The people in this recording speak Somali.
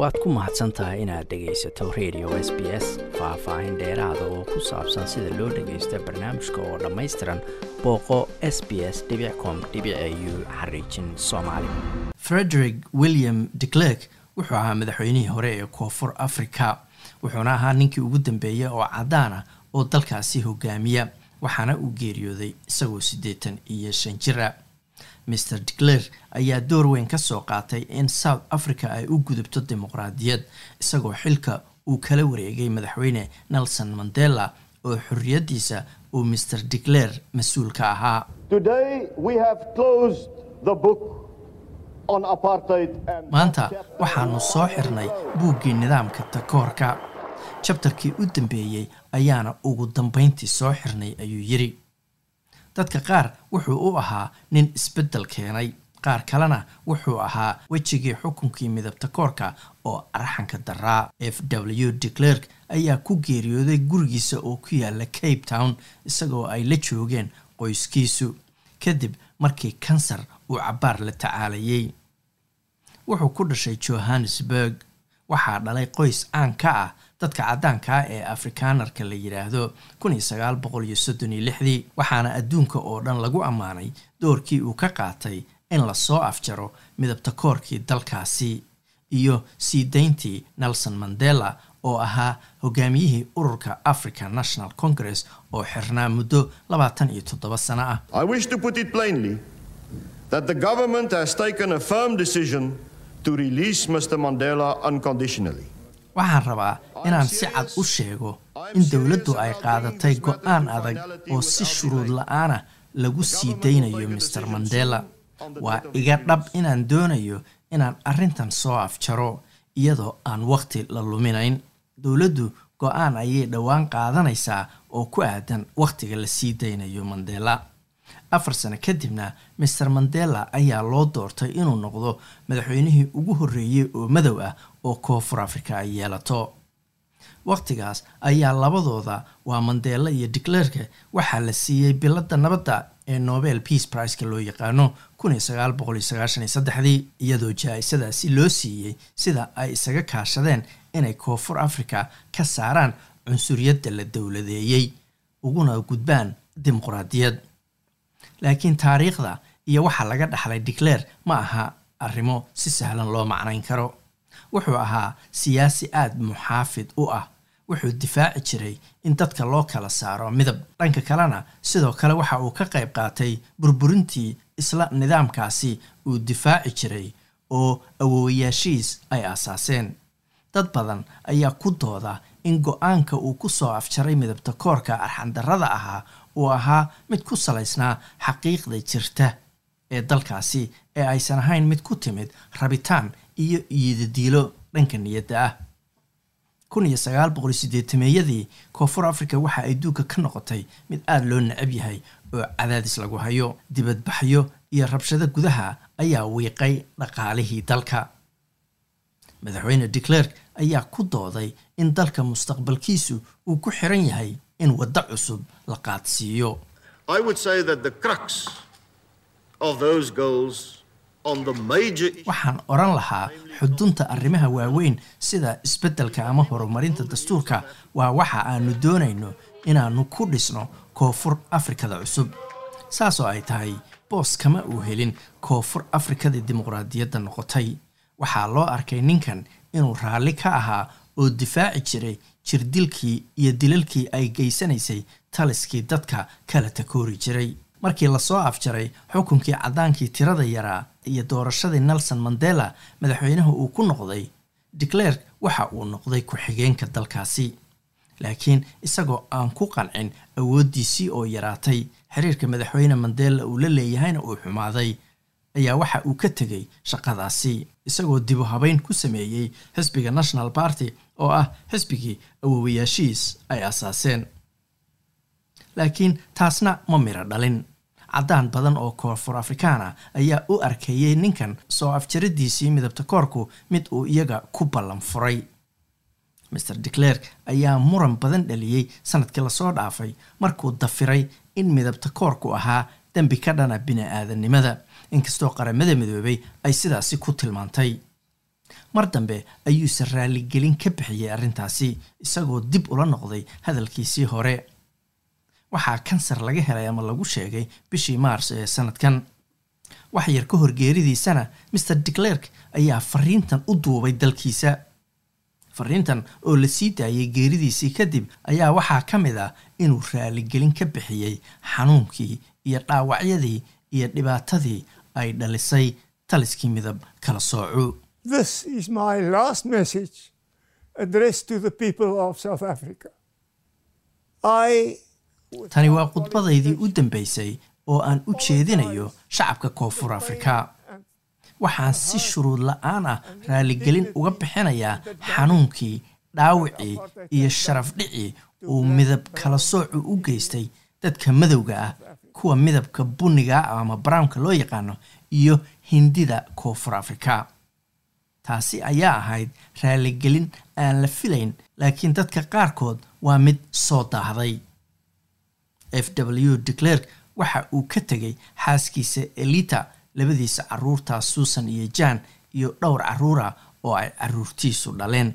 waad ku mahadsan tahay inaad dhegaysato radio s b s faah-faahin dheeraada oo ku saabsan sida loo dhagaysto barnaamijka oo dhammaystiran booqo s b s com u xariijin soomaali. Frederick william declerk wuxuu ahaa madaxweynihii hore ee koonfur africa wuxuuna ahaa ninkii ugu dambeeyay oo cadaan ah oo dalkaasi hogaamiya waxaana uu geeriyooday isagoo siddeetan iyo shan jira mr decler ayaa door weyn ka soo qaatay in south africa ay u gudubto dimuqraadiyad isagoo xilka uu kala wareegay madaxweyne nelson mandela oo xorriyaddiisa uu mr decler mas'uul ka ahaa maanta waxaanu soo xirnay buuggii nidaamka takoorka. Jabtarkii u dambeeyey ayaana ugu dambayntii soo xirnay ayuu yidhi dadka qaar wuxuu u ahaa nin isbeddel keenay. Qaar kalena wuxuu ahaa wejigii xukunkii midabta koorka oo arxanka daraa f w declerk ayaa ku geeriyooday gurigiisa oo ku yaalla cape town isagoo ay la joogeen qoyskiisu. Kadib markii kansar uu cabbaar la tacaalayay wuxuu ku dhashay johannesburg waxaa dhalay qoys caan ka ah dadka caddaankaa ee afrikaanarka la yidhaahdo waxaana adduunka oo dhan lagu ammaanay doorkii uu ka qaatay in la soo afjaro midabta koorkii dalkaasi iyo sii dayntii nelson mandela oo ahaa hogaamiyihii ururka african national congress oo xirnaa muddo labaatan iyo toddoba sano ah waxaan rabaa inaan si cad u sheego in dowladdu ay qaadatay go'aan adag oo si shuruud la'aana lagu sii daynayo master mandela. Waa iga dhab inaan doonayo inaan arrintan soo afjaro iyadoo aan wakhti la luminayn. Dowladdu go'aan ayay dhowaan qaadanaysaa oo ku aadan wakhtiga la sii daynayo mandela afar sano kadibna master mandela ayaa loo doortay inuu noqdo madaxweynihii ugu horreeyey oo madow ah oo koonfur africa ay yeelato. Wakhtigaas ayaa labadooda waa mandela iyo declerka waxaa la siiyey biladda nabadda ee nobel peace priceka loo yaqaano iyadoo jaa-isadaasi loo siiyey sida ay isaga kaashadeen inay koonfur africa ka saaraan cunsuriyadda la dowladeeyey uguna gudbaan dimuqraadiyad laakiin taariikhda iyo waxa laga dhaxlay decler ma aha arrimo si sahlan loo macnayn karo. Wuxuu ahaa siyaasi aada muxaafid u ah. Wuxuu difaaci jiray in dadka loo kala saaro midab. Dhanka kalena sidoo kale waxa uu ka qayb qaatay burburintii isla nidaamkaasi uu difaaci jiray oo awoowayaashiis ay aasaaseen. Dad badan ayaa ku dooda in go'aanka uu ku soo afjaray midabta koorka arxandarrada ahaa uu ahaa mid ku salaysnaa xaqiiqda jirta ee dalkaasi ee aysan ahayn mid ku timid rabitaan iyo iyidadiilo dhanka niyadda ah. Meeyadii koonfur africa waxa ay duugka ka noqotay mid aada loo necab yahay oo cadaadis lagu hayo dibadbaxyo iyo rabshado gudaha ayaa wiiqay dhaqaalihii dalka. Madaxweyne declerk ayaa ku dooday in dalka mustaqbalkiisu uu ku xiran yahay in waddo cusub la qaadsiiyo. Waxaan odhan lahaa xudunta arrimaha waaweyn sida isbeddelka ama horumarinta dastuurka waa waxa aanu doonayno inaannu ku dhisno koonfur afrikada cusub. Saasoo ay tahay boos kama uu helin koonfur afrikadii dimuqraadiyadda noqotay waxaa loo arkay ninkan inuu raalli ka ahaa oo difaaci jiray jirdilkii iyo dilalkii ay geysanaysay taliskii dadka kala takoori jiray. Markii la soo afjaray xukunkii caddaankii tirada yaraa iyo doorashadii nelson mandela madaxweynaha uu ku noqday declerk waxa uu noqday ku-xigeenka dalkaasi. Laakiin isagoo aan ku qancin awooddiisii oo yaraatay xiriirka madaxweyne mandela uu la leeyahayna uu xumaaday ayaa waxa uu ka tegay shaqadaasi isagoo dibu habeyn ku sameeyey xisbiga national party oo ah xisbigii awoowayaashiis ay asaaseen laakiin taasna ma miro dhalin. Caddaan badan oo koonfur afrikaana ayaa u arkeeyey ninkan soo afjaradiisii midabta koorku mid uu iyaga ku ballan furay. Master declerk ayaa muran badan dhaliyey sannadkii la soo dhaafay markuu dafiray in midabta koorku ahaa dembi ka dhana bini-aadannimada inkastoo qaramada midoobay ay sidaasi ku tilmaantay. Mar dambe ayuuse raaligelin ka bixiyey arrintaasi isagoo dib ula noqday hadalkiisii hore. Waxaa kansar laga helay ama lagu sheegay bishii maars ee sanadkan. Wax yar ka hor geeridiisana maer declerk ayaa fariintan u duubay dalkiisa. Fariintan oo la sii daayay geeridiisii kadib ayaa waxaa ka mid ah inuu raaligelin ka bixiyey xanuunkii iyo dhaawacyadii iyo dhibaatadii ay dhalisay taliskii midab kala soocu. This is my last message addressed to the people of South Africa. I tani waa khudbadaydii u dambeysay oo aan u jeedinayo shacabka koonfur afrika. Waxaan si shuruud la'aan ah raaligelin uga bixinayaa xanuunkii dhaawicii iyo sharaf dhicii uu midab kala soocu u geystay dadka madowga ah kuwa midabka bunniga ama brownka loo yaqaano iyo hindida koonfur afrika. Taasi ayaa ahayd raaligelin aan la filayn laakiin dadka qaarkood waa mid soo daahday. F w declerk waxa uu ka tegay xaaskiisa elita labadiisa carruurta suusan iyo jan iyo dhowr caruura oo ay caruurtiisu dhaleen